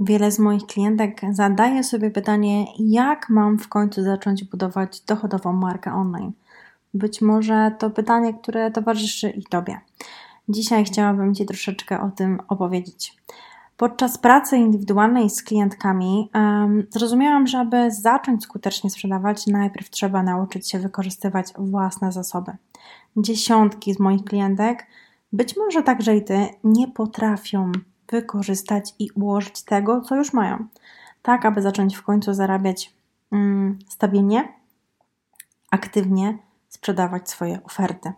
Wiele z moich klientek zadaje sobie pytanie, jak mam w końcu zacząć budować dochodową markę online. Być może to pytanie, które towarzyszy i Tobie. Dzisiaj chciałabym Ci troszeczkę o tym opowiedzieć. Podczas pracy indywidualnej z klientkami um, zrozumiałam, że aby zacząć skutecznie sprzedawać, najpierw trzeba nauczyć się wykorzystywać własne zasoby. Dziesiątki z moich klientek, być może także i Ty, nie potrafią wykorzystać i ułożyć tego, co już mają, tak aby zacząć w końcu zarabiać um, stabilnie, aktywnie sprzedawać swoje oferty.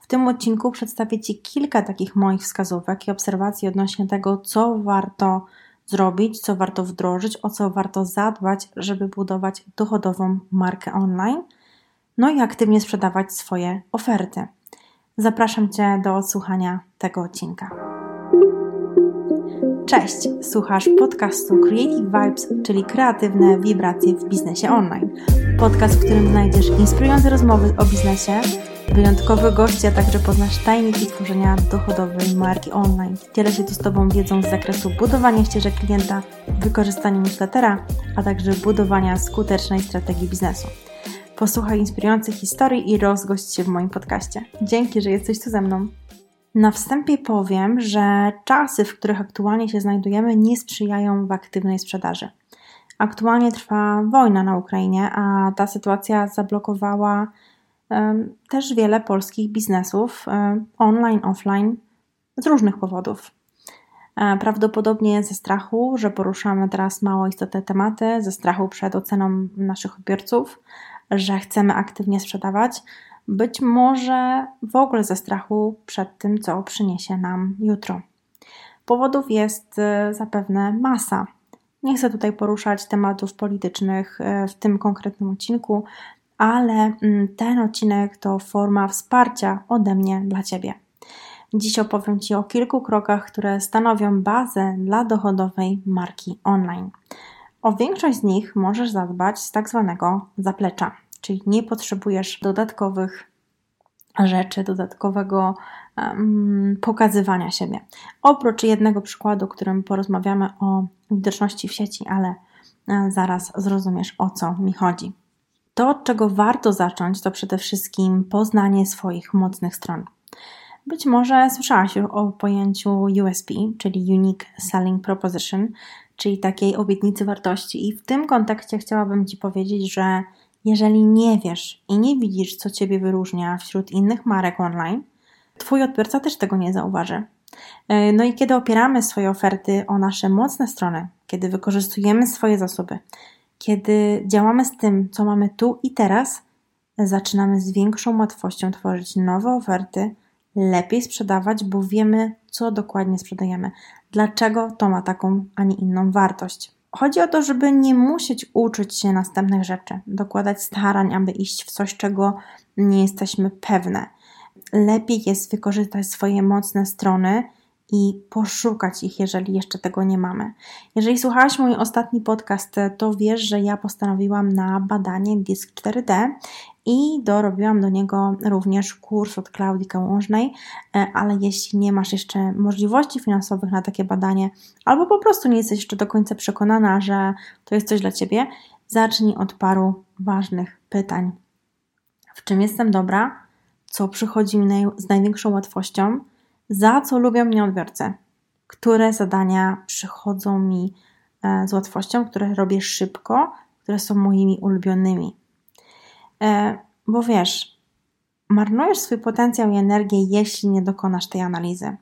W tym odcinku przedstawię Ci kilka takich moich wskazówek i obserwacji odnośnie tego, co warto zrobić, co warto wdrożyć, o co warto zadbać, żeby budować dochodową markę online, no i aktywnie sprzedawać swoje oferty. Zapraszam Cię do odsłuchania tego odcinka. Cześć, słuchasz podcastu Creative Vibes, czyli kreatywne wibracje w biznesie online. Podcast, w którym znajdziesz inspirujące rozmowy o biznesie wyjątkowy gość, a także poznasz tajniki tworzenia dochodowej marki online. Dzielę się tu z Tobą wiedzą z zakresu budowania ścieżek klienta, wykorzystania newslettera, a także budowania skutecznej strategii biznesu. Posłuchaj inspirujących historii i rozgość się w moim podcaście. Dzięki, że jesteś tu ze mną. Na wstępie powiem, że czasy, w których aktualnie się znajdujemy, nie sprzyjają w aktywnej sprzedaży. Aktualnie trwa wojna na Ukrainie, a ta sytuacja zablokowała też wiele polskich biznesów online, offline z różnych powodów. E, prawdopodobnie ze strachu, że poruszamy teraz mało istotne tematy, ze strachu przed oceną naszych odbiorców, że chcemy aktywnie sprzedawać, być może w ogóle ze strachu przed tym, co przyniesie nam jutro. Powodów jest e, zapewne masa. Nie chcę tutaj poruszać tematów politycznych e, w tym konkretnym odcinku, ale mm, ten odcinek to forma wsparcia ode mnie dla Ciebie. Dziś opowiem Ci o kilku krokach, które stanowią bazę dla dochodowej marki online. O większość z nich możesz zadbać z tak zwanego zaplecza, czyli nie potrzebujesz dodatkowych rzeczy, dodatkowego um, pokazywania siebie. Oprócz jednego przykładu, którym porozmawiamy o widoczności w sieci, ale e, zaraz zrozumiesz o co mi chodzi. To, od czego warto zacząć, to przede wszystkim poznanie swoich mocnych stron. Być może słyszałaś już o pojęciu USP, czyli Unique Selling Proposition, czyli takiej obietnicy wartości. I w tym kontekście chciałabym Ci powiedzieć, że jeżeli nie wiesz i nie widzisz, co Ciebie wyróżnia wśród innych marek online, Twój odbiorca też tego nie zauważy. E, no i kiedy opieramy swoje oferty o nasze mocne strony, kiedy wykorzystujemy swoje zasoby, kiedy działamy z tym, co mamy tu i teraz, zaczynamy z większą łatwością tworzyć nowe oferty, lepiej sprzedawać, bo wiemy, co dokładnie sprzedajemy, dlaczego to ma taką, a nie inną wartość. Chodzi o to, żeby nie musieć uczyć się następnych rzeczy, dokładać starań, aby iść w coś, czego nie jesteśmy pewne. Lepiej jest wykorzystać swoje mocne strony i poszukać ich, jeżeli jeszcze tego nie mamy. Jeżeli słuchałaś mój ostatni podcast, to wiesz, że ja postanowiłam na badanie Disk 4D i dorobiłam do niego również kurs od Klaudii Kałążnej, e, ale jeśli nie masz jeszcze możliwości finansowych na takie badanie, albo po prostu nie jesteś jeszcze do końca przekonana, że to jest coś dla Ciebie, zacznij od paru ważnych pytań. W czym jestem dobra? Co przychodzi mi z największą łatwością? za co lubią mnie odbiorcy, które zadania przychodzą mi e, z łatwością, które robię szybko, które są moimi ulubionymi. E, bo wiesz, marnujesz swój potencjał i energię, jeśli nie dokonasz tej analizy.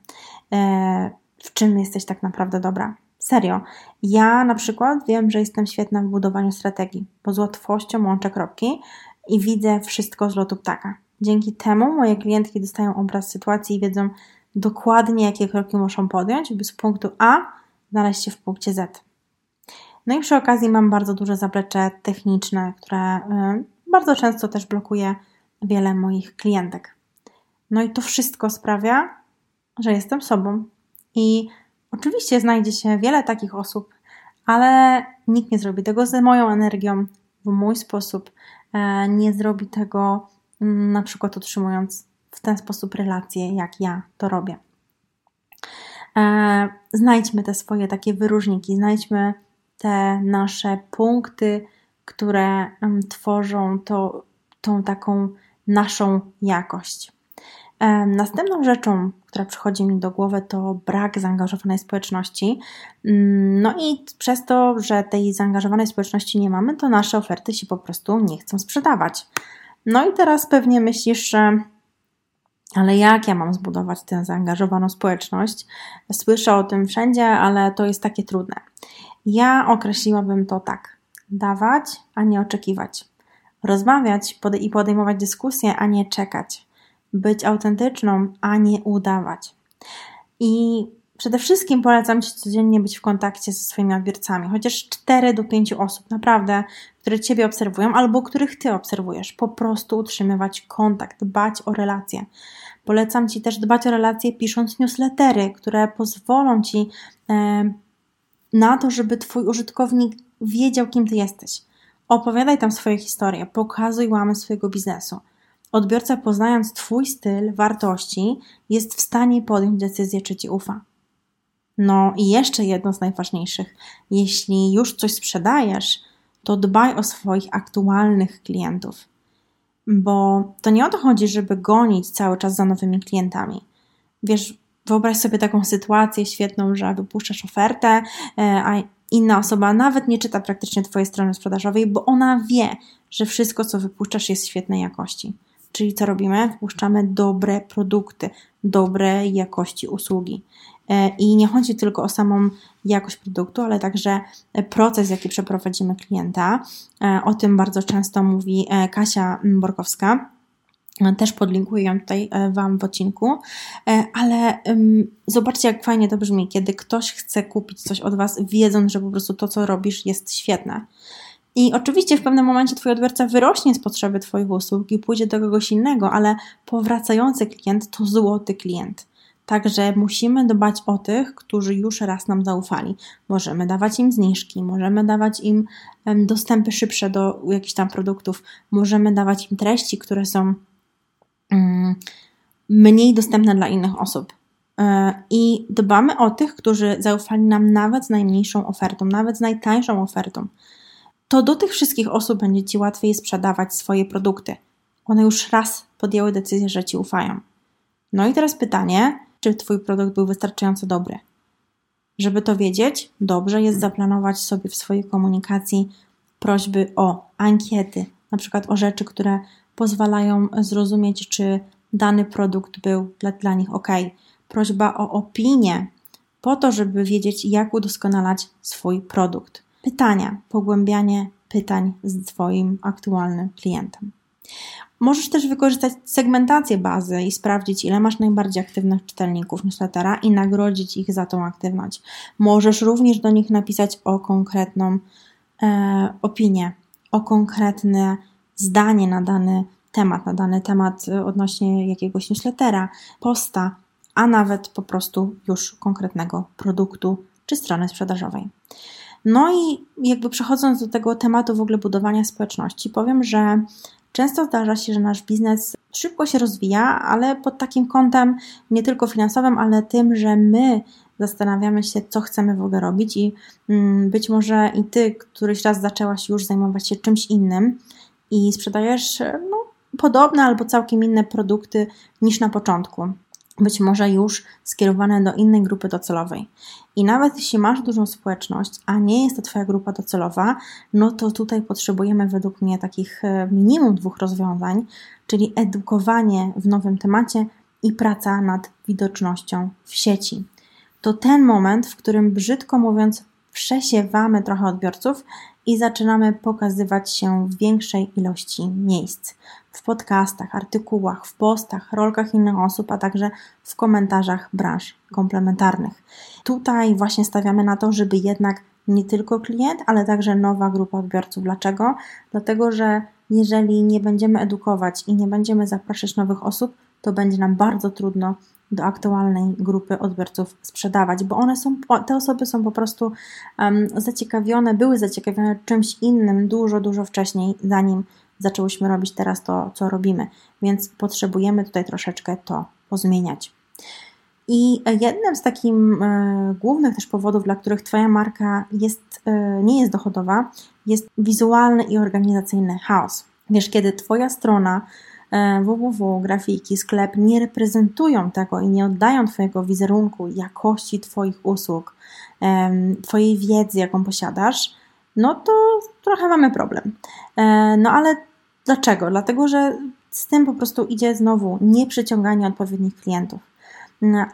E, w czym jesteś tak naprawdę dobra? Serio. Ja na przykład wiem, że jestem świetna w budowaniu strategii, bo z łatwością łączę kropki i widzę wszystko z lotu ptaka. Dzięki temu moje klientki dostają obraz sytuacji i wiedzą, dokładnie, jakie kroki muszą podjąć, by z punktu A znaleźć się w punkcie Z. No i przy okazji mam bardzo duże zaplecze techniczne, które y, bardzo często też blokuje wiele moich klientek. No i to wszystko sprawia, że jestem sobą. I oczywiście znajdzie się wiele takich osób, ale nikt nie zrobi tego z moją energią, w mój sposób. E, nie zrobi tego mm, na przykład utrzymując w ten sposób relacje, jak ja to robię. E, znajdźmy te swoje takie wyróżniki, znajdźmy te nasze punkty, które tworzą to, tą taką naszą jakość. Następną rzeczą, która przychodzi mi do głowy, to brak zaangażowanej społeczności. Mm, no i przez to, że tej zaangażowanej społeczności nie mamy, to nasze oferty się po prostu nie chcą sprzedawać. No i teraz pewnie myślisz, że ale jak ja mam zbudować tę zaangażowaną społeczność? Słyszę o tym wszędzie, ale to jest takie trudne. Ja określiłabym to tak: dawać, a nie oczekiwać. Rozmawiać i podejmować dyskusje, a nie czekać być autentyczną, a nie udawać. I przede wszystkim polecam Ci codziennie być w kontakcie ze swoimi odbiorcami, chociaż 4 do 5 osób, naprawdę, które Ciebie obserwują albo których Ty obserwujesz. Po prostu utrzymywać kontakt, dbać o relacje. Polecam Ci też dbać o relacje pisząc newslettery, które pozwolą Ci na to, żeby Twój użytkownik wiedział, kim Ty jesteś. Opowiadaj tam swoje historie, pokazuj łamy swojego biznesu. Odbiorca, poznając Twój styl, wartości, jest w stanie podjąć decyzję, czy Ci ufa. No i jeszcze jedno z najważniejszych. Jeśli już coś sprzedajesz, to dbaj o swoich aktualnych klientów. Bo to nie o to chodzi, żeby gonić cały czas za nowymi klientami. Wiesz, wyobraź sobie taką sytuację świetną, że wypuszczasz ofertę, e, a inna osoba nawet nie czyta praktycznie Twojej strony sprzedażowej, bo ona wie, że wszystko, co wypuszczasz, jest świetnej jakości. Czyli co robimy? Wpuszczamy dobre produkty, dobrej jakości usługi. E, I nie chodzi tylko o samą jakość produktu, ale także proces, jaki przeprowadzimy klienta. E, o tym bardzo często mówi e, Kasia Borkowska. Też podlinkuję ją tutaj Wam w odcinku, ale zobaczcie, jak fajnie to brzmi, kiedy ktoś chce kupić coś od Was, wiedząc, że po prostu to, co robisz, jest świetne. I oczywiście w pewnym momencie Twój odbiorca wyrośnie z potrzeby Twoich usług i pójdzie do kogoś innego, ale powracający klient to złoty klient. Także musimy dbać o tych, którzy już raz nam zaufali. Możemy dawać im zniżki, możemy dawać im dostępy szybsze do jakichś tam produktów, możemy dawać im treści, które są mniej dostępne dla innych osób. E, I dbamy o tych, którzy zaufali nam nawet z najmniejszą ofertą, nawet z najtańszą ofertą to do tych wszystkich osób będzie Ci łatwiej sprzedawać swoje produkty. One już raz podjęły decyzję, że Ci ufają. No i teraz pytanie, czy Twój produkt był wystarczająco dobry? Żeby to wiedzieć, dobrze jest zaplanować sobie w swojej komunikacji prośby o ankiety, na przykład o rzeczy, które pozwalają zrozumieć, czy dany produkt był dla, dla nich ok. Prośba o opinię, po to, żeby wiedzieć, jak udoskonalać swój produkt pytania, pogłębianie pytań z Twoim aktualnym klientem. Możesz też wykorzystać segmentację bazy i sprawdzić, ile masz najbardziej aktywnych czytelników newslettera i nagrodzić ich za tą aktywność. Możesz również do nich napisać o konkretną e, opinię, o konkretne zdanie na dany temat, na dany temat odnośnie jakiegoś newslettera, posta, a nawet po prostu już konkretnego produktu czy strony sprzedażowej. No i jakby przechodząc do tego tematu w ogóle budowania społeczności, powiem, że często zdarza się, że nasz biznes szybko się rozwija, ale pod takim kątem nie tylko finansowym, ale tym, że my zastanawiamy się, co chcemy w ogóle robić i mm, być może i ty, któryś raz zaczęłaś już zajmować się czymś innym i sprzedajesz no, podobne albo całkiem inne produkty niż na początku być może już skierowane do innej grupy docelowej. I nawet jeśli masz dużą społeczność, a nie jest to Twoja grupa docelowa, no to tutaj potrzebujemy według mnie takich e, minimum dwóch rozwiązań, czyli edukowanie w nowym temacie i praca nad widocznością w sieci. To ten moment, w którym brzydko mówiąc, przesiewamy trochę odbiorców i zaczynamy pokazywać się w większej ilości miejsc w podcastach, artykułach, w postach, rolkach innych osób, a także w komentarzach branż komplementarnych. Tutaj właśnie stawiamy na to, żeby jednak nie tylko klient, ale także nowa grupa odbiorców. Dlaczego? Dlatego, że jeżeli nie będziemy edukować i nie będziemy zapraszać nowych osób, to będzie nam bardzo trudno do aktualnej grupy odbiorców sprzedawać, bo one są, te osoby są po prostu um, zaciekawione, były zaciekawione czymś innym dużo, dużo wcześniej, zanim zaczęłyśmy robić teraz to, co robimy, więc potrzebujemy tutaj troszeczkę to pozmieniać. I jednym z takich e, głównych też powodów, dla których Twoja marka jest, e, nie jest dochodowa, jest wizualny i organizacyjny chaos. Wiesz, kiedy Twoja strona www, grafiki, sklep nie reprezentują tego i nie oddają Twojego wizerunku, jakości Twoich usług, Twojej wiedzy, jaką posiadasz, no to trochę mamy problem. No ale dlaczego? Dlatego, że z tym po prostu idzie znowu nieprzyciąganie odpowiednich klientów.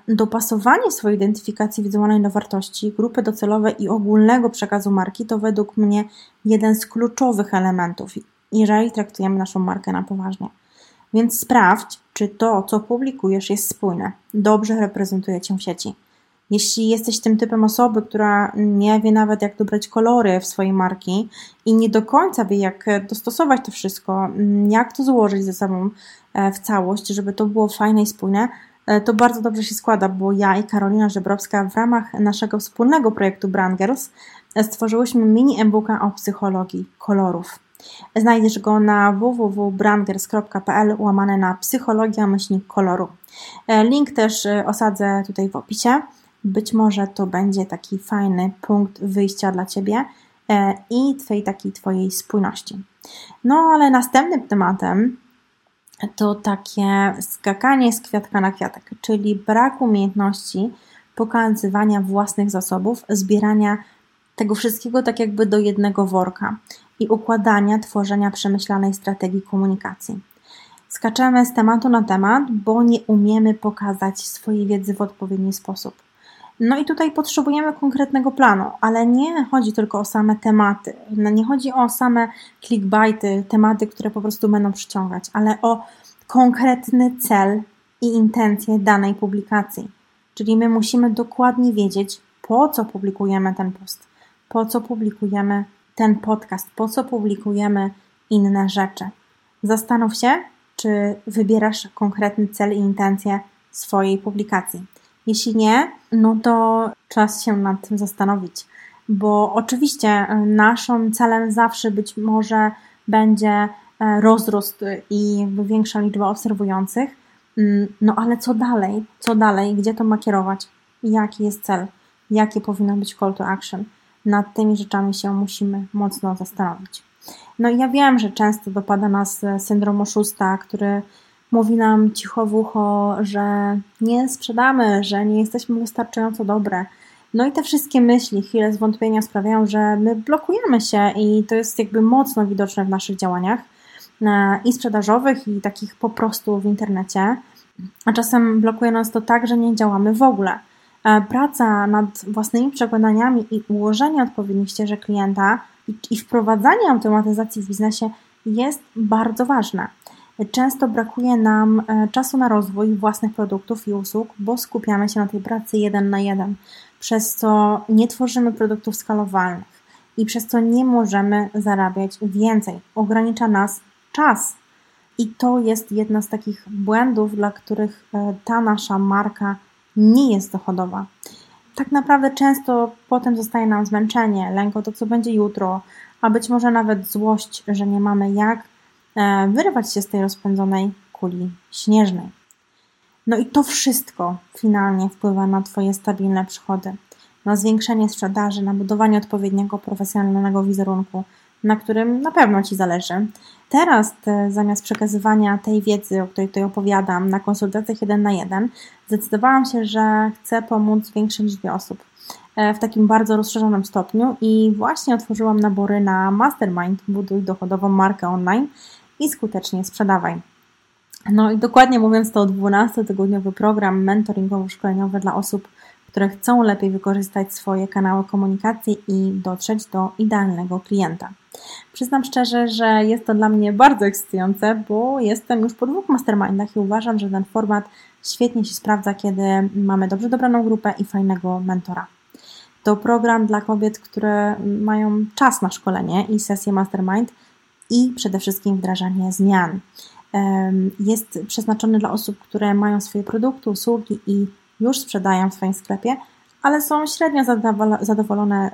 Dopasowanie swojej identyfikacji wizualnej do wartości, grupy docelowej i ogólnego przekazu marki to według mnie jeden z kluczowych elementów, jeżeli traktujemy naszą markę na poważnie. Więc sprawdź, czy to, co publikujesz, jest spójne, dobrze reprezentuje cię w sieci. Jeśli jesteś tym typem osoby, która nie wie nawet, jak dobrać kolory w swojej marki i nie do końca wie, jak dostosować to wszystko, jak to złożyć ze sobą e, w całość, żeby to było fajne i spójne, e, to bardzo dobrze się składa, bo ja i Karolina Żebrowska w ramach naszego wspólnego projektu Brand Girls e, stworzyłyśmy mini e-booka o psychologii kolorów. Znajdziesz go na www.brandgers.pl łamane na psychologia myślnik koloru. Link też osadzę tutaj w opisie. Być może to będzie taki fajny punkt wyjścia dla Ciebie e, i tej takiej Twojej spójności. No ale następnym tematem to takie skakanie z kwiatka na kwiatek, czyli brak umiejętności pokazywania własnych zasobów, zbierania tego wszystkiego tak jakby do jednego worka i układania, tworzenia przemyślanej strategii komunikacji. Skaczemy z tematu na temat, bo nie umiemy pokazać swojej wiedzy w odpowiedni sposób. No i tutaj potrzebujemy konkretnego planu, ale nie chodzi tylko o same tematy, no nie chodzi o same clickbaity, tematy, które po prostu będą przyciągać, ale o konkretny cel i intencje danej publikacji. Czyli my musimy dokładnie wiedzieć, po co publikujemy ten post, po co publikujemy ten podcast, po co publikujemy inne rzeczy. Zastanów się, czy wybierasz konkretny cel i intencje swojej publikacji. Jeśli nie, no to czas się nad tym zastanowić, bo oczywiście e, naszym celem zawsze być może będzie e, rozrost i większa liczba obserwujących, mm, no ale co dalej? Co dalej? Gdzie to ma kierować? Jaki jest cel? Jakie powinno być call to action? Nad tymi rzeczami się musimy mocno zastanowić. No i ja wiem, że często dopada nas e, syndrom oszusta, który mówi nam cicho w ucho, że nie sprzedamy, że nie jesteśmy wystarczająco dobre. No i te wszystkie myśli, chwile zwątpienia sprawiają, że my blokujemy się i to jest jakby mocno widoczne w naszych działaniach e, i sprzedażowych, i takich po prostu w internecie. A czasem blokuje nas to tak, że nie działamy w ogóle. E, praca nad własnymi przekonaniami i ułożenie odpowiednich ścieżek klienta i, i wprowadzanie automatyzacji w biznesie jest bardzo ważne. Często brakuje nam e, czasu na rozwój własnych produktów i usług, bo skupiamy się na tej pracy jeden na jeden, przez co nie tworzymy produktów skalowalnych i przez co nie możemy zarabiać więcej. Ogranicza nas czas. I to jest jedna z takich błędów, dla których e, ta nasza marka nie jest dochodowa. Tak naprawdę często potem zostaje nam zmęczenie, lęk o to, co będzie jutro, a być może nawet złość, że nie mamy jak E, wyrwać się z tej rozpędzonej kuli śnieżnej. No i to wszystko finalnie wpływa na Twoje stabilne przychody, na zwiększenie sprzedaży, na budowanie odpowiedniego profesjonalnego wizerunku, na którym na pewno Ci zależy. Teraz te, zamiast przekazywania tej wiedzy, o której tutaj opowiadam, na konsultacjach jeden na jeden, zdecydowałam się, że chcę pomóc większej liczbie osób e, w takim bardzo rozszerzonym stopniu i właśnie otworzyłam nabory na Mastermind Buduj dochodową markę online i skutecznie sprzedawaj. No i dokładnie mówiąc, to 12-tygodniowy program mentoringowo-szkoleniowy dla osób, które chcą lepiej wykorzystać swoje kanały komunikacji i dotrzeć do idealnego klienta. Przyznam szczerze, że jest to dla mnie bardzo ekscytujące, bo jestem już po dwóch mastermindach i uważam, że ten format świetnie się sprawdza, kiedy mamy dobrze dobraną grupę i fajnego mentora. To program dla kobiet, które mają czas na szkolenie i sesję mastermind, i przede wszystkim wdrażanie zmian. Jest przeznaczony dla osób, które mają swoje produkty, usługi i już sprzedają w swoim sklepie, ale są średnio zadowolone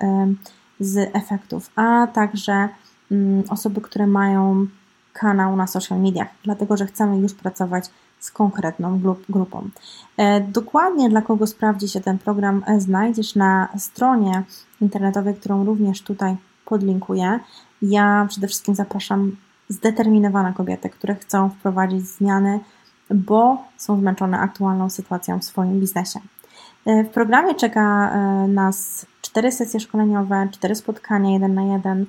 z efektów, a także mm, osoby, które mają kanał na social mediach, dlatego że chcemy już pracować z konkretną grupą. E, dokładnie dla kogo sprawdzi się ten program znajdziesz na stronie internetowej, którą również tutaj podlinkuję. Ja przede wszystkim zapraszam zdeterminowane kobiety, które chcą wprowadzić zmiany, bo są zmęczone aktualną sytuacją w swoim biznesie. E, w programie czeka e, nas cztery sesje szkoleniowe, cztery spotkania jeden na jeden,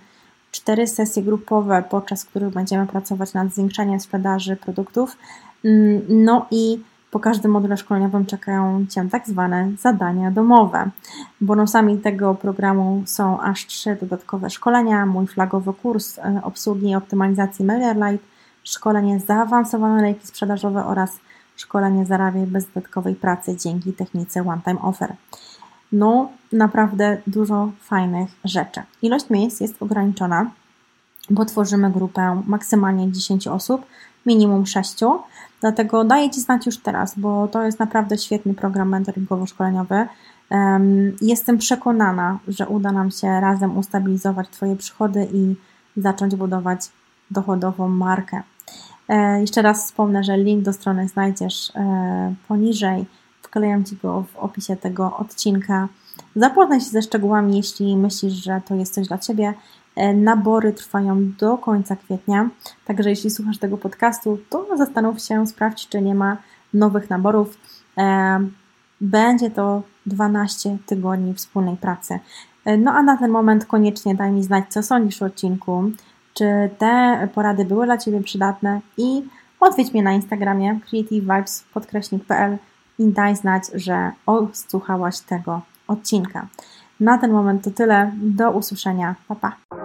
cztery sesje grupowe, podczas których będziemy pracować nad zwiększaniem sprzedaży produktów. Mm, no i po każdym module szkoleniowym czekają Cię tak zwane zadania domowe. Bonusami tego programu są aż trzy dodatkowe szkolenia, mój flagowy kurs e, obsługi i optymalizacji MailerLite, szkolenie zaawansowane lejki sprzedażowe oraz szkolenie Zarabiaj bez dodatkowej pracy dzięki technice One Time Offer. No, naprawdę dużo fajnych rzeczy. Ilość miejsc jest ograniczona, bo tworzymy grupę maksymalnie 10 osób, minimum 6. Dlatego daję Ci znać już teraz, bo to jest naprawdę świetny program mentoringowo-szkoleniowy. Jestem przekonana, że uda nam się razem ustabilizować Twoje przychody i zacząć budować dochodową markę. E, jeszcze raz wspomnę, że link do strony znajdziesz e, poniżej. Wklejam Ci go w opisie tego odcinka. Zapoznaj się ze szczegółami, jeśli myślisz, że to jest coś dla Ciebie. E, nabory trwają do końca kwietnia, także jeśli słuchasz tego podcastu, to zastanów się, sprawdź, czy nie ma nowych naborów. Będzie to 12 tygodni wspólnej pracy. No a na ten moment koniecznie daj mi znać, co sądzisz o odcinku czy te porady były dla Ciebie przydatne i odwiedź mnie na Instagramie creativevibes.pl i daj znać, że odsłuchałaś tego odcinka. Na ten moment to tyle. Do usłyszenia. Pa, pa.